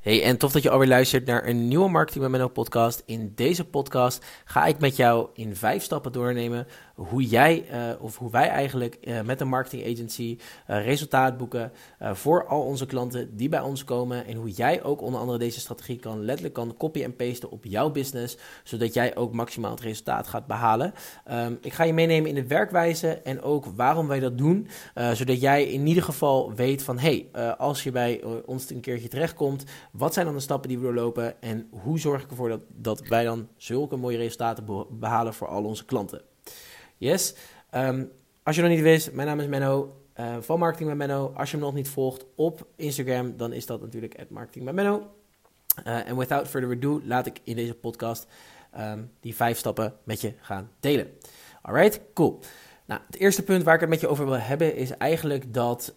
Hey, en tof dat je alweer luistert naar een nieuwe Marketing met Menno podcast. In deze podcast ga ik met jou in vijf stappen doornemen hoe jij uh, of hoe wij eigenlijk uh, met een marketing agency uh, resultaat boeken voor al onze klanten die bij ons komen en hoe jij ook onder andere deze strategie kan letterlijk kan copy en pasten op jouw business, zodat jij ook maximaal het resultaat gaat behalen. Um, ik ga je meenemen in de werkwijze en ook waarom wij dat doen, zodat jij in ieder geval weet van hey, als je bij ons een keertje terechtkomt, wat zijn dan de stappen die we doorlopen en hoe zorg ik ervoor dat, dat wij dan zulke mooie resultaten behalen voor al onze klanten. Yes. Um, als je nog niet wist, mijn naam is Menno uh, van Marketing met Menno. Als je me nog niet volgt op Instagram, dan is dat natuurlijk Marketing met Menno. Uh, en without further ado, laat ik in deze podcast um, die vijf stappen met je gaan delen. Alright, cool. Nou, het eerste punt waar ik het met je over wil hebben is eigenlijk dat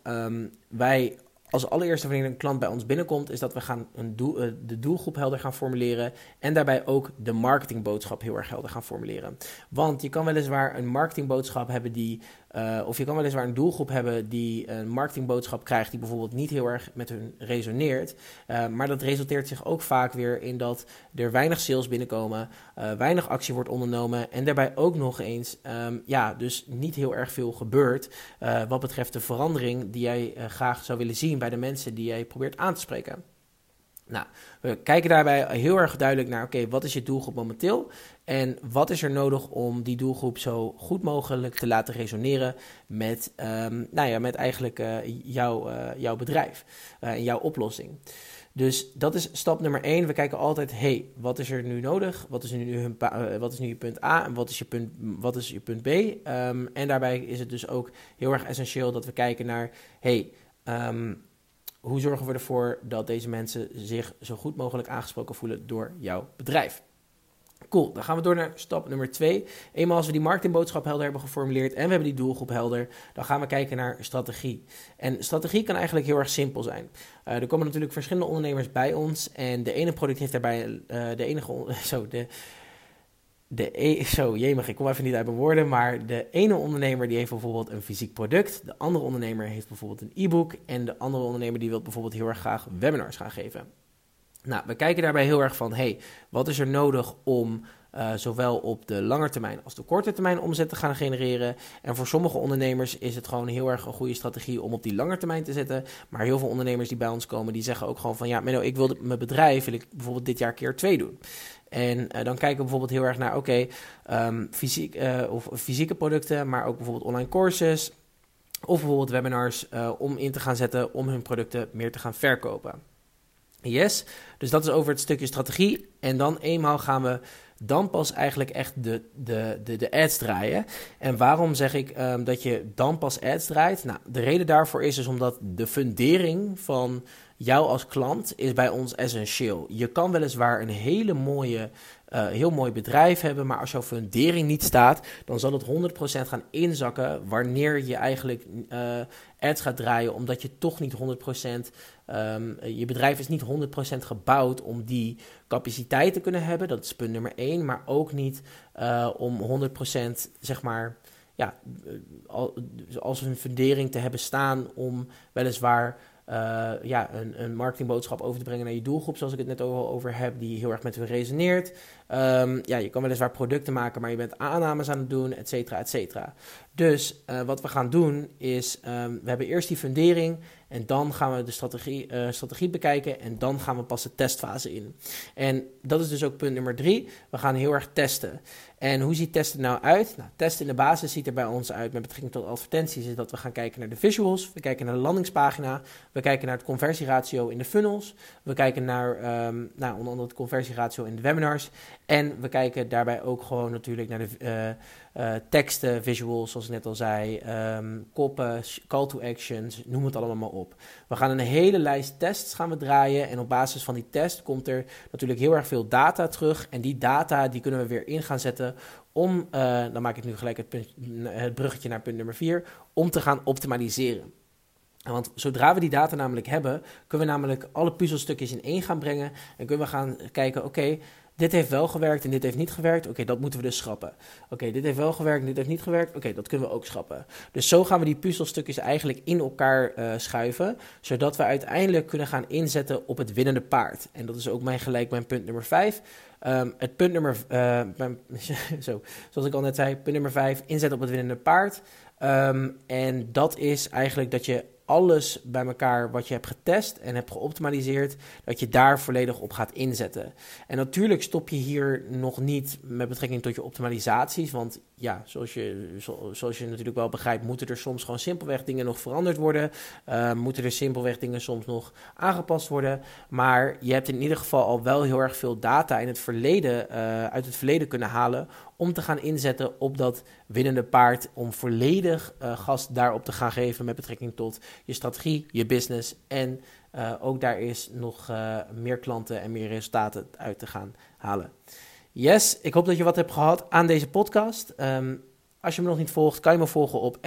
wij als allereerste wanneer een klant bij ons binnenkomt, is dat we gaan een uh, de doelgroep helder gaan formuleren en daarbij ook de marketingboodschap heel erg helder gaan formuleren. Want je kan weliswaar een marketingboodschap hebben die uh, of je kan weliswaar een doelgroep hebben die een marketingboodschap krijgt die bijvoorbeeld niet heel erg met hun resoneert. Uh, maar dat resulteert zich ook vaak weer in dat er weinig sales binnenkomen, uh, weinig actie wordt ondernomen en daarbij ook nog eens, um, ja, dus niet heel erg veel gebeurt wat betreft de verandering die jij graag zou willen zien bij de mensen die jij probeert aan te spreken. Nou, we kijken daarbij heel erg duidelijk naar, oké, wat is je doelgroep momenteel? En wat is er nodig om die doelgroep zo goed mogelijk te laten resoneren met, um, nou ja, met eigenlijk uh, jouw, uh, jouw bedrijf uh, en jouw oplossing? Dus dat is stap nummer één. We kijken altijd, hey, wat is er nu nodig? Wat is nu, hun, wat is nu je punt A en wat is je punt, wat is je punt B? Um, en daarbij is het dus ook heel erg essentieel dat we kijken naar, hey, um, hoe zorgen we ervoor dat deze mensen zich zo goed mogelijk aangesproken voelen door jouw bedrijf? Cool, dan gaan we door naar stap nummer twee. Eenmaal als we die marketingboodschap helder hebben geformuleerd en we hebben die doelgroep helder, dan gaan we kijken naar strategie. En strategie kan eigenlijk heel erg simpel zijn. Uh, er komen natuurlijk verschillende ondernemers bij ons en de ene product heeft daarbij uh, de enige, zo, de, de e zo, jemig, ik kom even niet uit mijn woorden, maar de ene ondernemer die heeft bijvoorbeeld een fysiek product, de andere ondernemer heeft bijvoorbeeld een e-book en de andere ondernemer die wil bijvoorbeeld heel erg graag webinars gaan geven. Nou, we kijken daarbij heel erg van, hey, wat is er nodig om uh, zowel op de lange termijn als de korte termijn omzet te gaan genereren. En voor sommige ondernemers is het gewoon heel erg een goede strategie om op die lange termijn te zetten. Maar heel veel ondernemers die bij ons komen, die zeggen ook gewoon van, ja, Menno, ik wil mijn bedrijf, wil ik bijvoorbeeld dit jaar keer twee doen. En uh, dan kijken we bijvoorbeeld heel erg naar, oké, okay, um, fysiek, uh, of fysieke producten, maar ook bijvoorbeeld online courses. Of bijvoorbeeld webinars uh, om in te gaan zetten om hun producten meer te gaan verkopen. Yes, dus dat is over het stukje strategie. En dan eenmaal gaan we dan pas eigenlijk echt de, de, de, de ads draaien. En waarom zeg ik um, dat je dan pas ads draait? Nou, de reden daarvoor is dus omdat de fundering van jou als klant is bij ons essentieel. Je kan weliswaar een hele mooie, uh, heel mooi bedrijf hebben, maar als jouw fundering niet staat, dan zal het 100% gaan inzakken wanneer je eigenlijk uh, ads gaat draaien, omdat je toch niet 100%, um, ehm, je bedrijf is niet 100% gebouwd om die capaciteit te kunnen hebben, dat is punt nummer 1, maar ook niet uh, om 100% zeg maar ja, als een fundering te hebben staan om weliswaar uh, ja, een, een marketingboodschap over te brengen naar je doelgroep, zoals ik het net over, over heb, die heel erg met hun resoneert. Um, ja, je kan weliswaar producten maken, maar je bent aannames aan het doen, et cetera, et cetera. Dus uh, wat we gaan doen is, um, we hebben eerst die fundering en dan gaan we de strategie, uh, strategie bekijken en dan gaan we pas de testfase in. En dat is dus ook punt nummer drie. We gaan heel erg testen. En hoe ziet testen nou uit? Nou, testen in de basis ziet er bij ons uit met betrekking tot advertenties, is dat we gaan kijken naar de visuals, we kijken naar de landingspagina, we kijken naar het conversieratio in de funnels, we kijken naar, um, nou, onder andere het conversieratio in de webinars en we kijken daarbij ook gewoon natuurlijk naar de uh, uh, teksten, visuals, zoals ik net al zei, um, koppen, call to actions, noem het allemaal maar op. We gaan een hele lijst tests gaan we draaien en op basis van die test komt er natuurlijk heel erg veel data terug. En die data die kunnen we weer in gaan zetten om, uh, dan maak ik nu gelijk het, het bruggetje naar punt nummer 4, om te gaan optimaliseren. Want zodra we die data namelijk hebben, kunnen we namelijk alle puzzelstukjes in één gaan brengen. En kunnen we gaan kijken, oké, dit heeft wel gewerkt en dit heeft niet gewerkt. Oké, dat moeten we dus schrappen. Oké, dit heeft wel gewerkt en dit heeft niet gewerkt. Oké, dat kunnen we ook schrappen. Dus zo gaan we die puzzelstukjes eigenlijk in elkaar uh, schuiven. Zodat we uiteindelijk kunnen gaan inzetten op het winnende paard. En dat is ook mijn gelijk mijn punt nummer 5. Ehm, het punt nummer, uh, zo, zoals ik al net zei, punt nummer 5, inzetten op het winnende paard. Ehm, en dat is eigenlijk dat je alles bij elkaar wat je hebt getest en hebt geoptimaliseerd, dat je daar volledig op gaat inzetten. En natuurlijk stop je hier nog niet met betrekking tot je optimalisaties, want ja, zoals je, zoals je natuurlijk wel begrijpt, moeten er soms gewoon simpelweg dingen nog veranderd worden. Uh, moeten er simpelweg dingen soms nog aangepast worden. Maar je hebt in ieder geval al wel heel erg veel data in het verleden, uh, uit het verleden kunnen halen om te gaan inzetten op dat winnende paard. Om volledig uh, gas daarop te gaan geven met betrekking tot je strategie, je business. En ook daar is nog meer klanten en meer resultaten uit te gaan halen. Yes, ik hoop dat je wat hebt gehad aan deze podcast. Um, als je me nog niet volgt, kan je me volgen op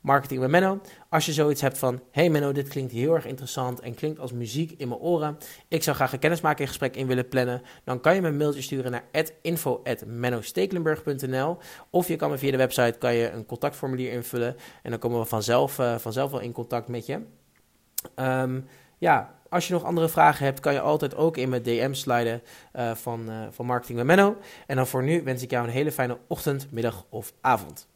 Marketing. Als je zoiets hebt van, hey Menno, dit klinkt heel erg interessant en klinkt als muziek in mijn oren. Ik zou graag een kennismaking gesprek in willen plannen. Dan kan je me een mailtje sturen naar info.mennostekelenburg.nl Of je kan me via de website kan je een contactformulier invullen. En dan komen we vanzelf, uh, vanzelf wel in contact met je. Um, ja, als je nog andere vragen hebt, kan je altijd ook in mijn DM sliden uh, van, uh, van Marketing met Menno. En dan voor nu wens ik jou een hele fijne ochtend, middag of avond.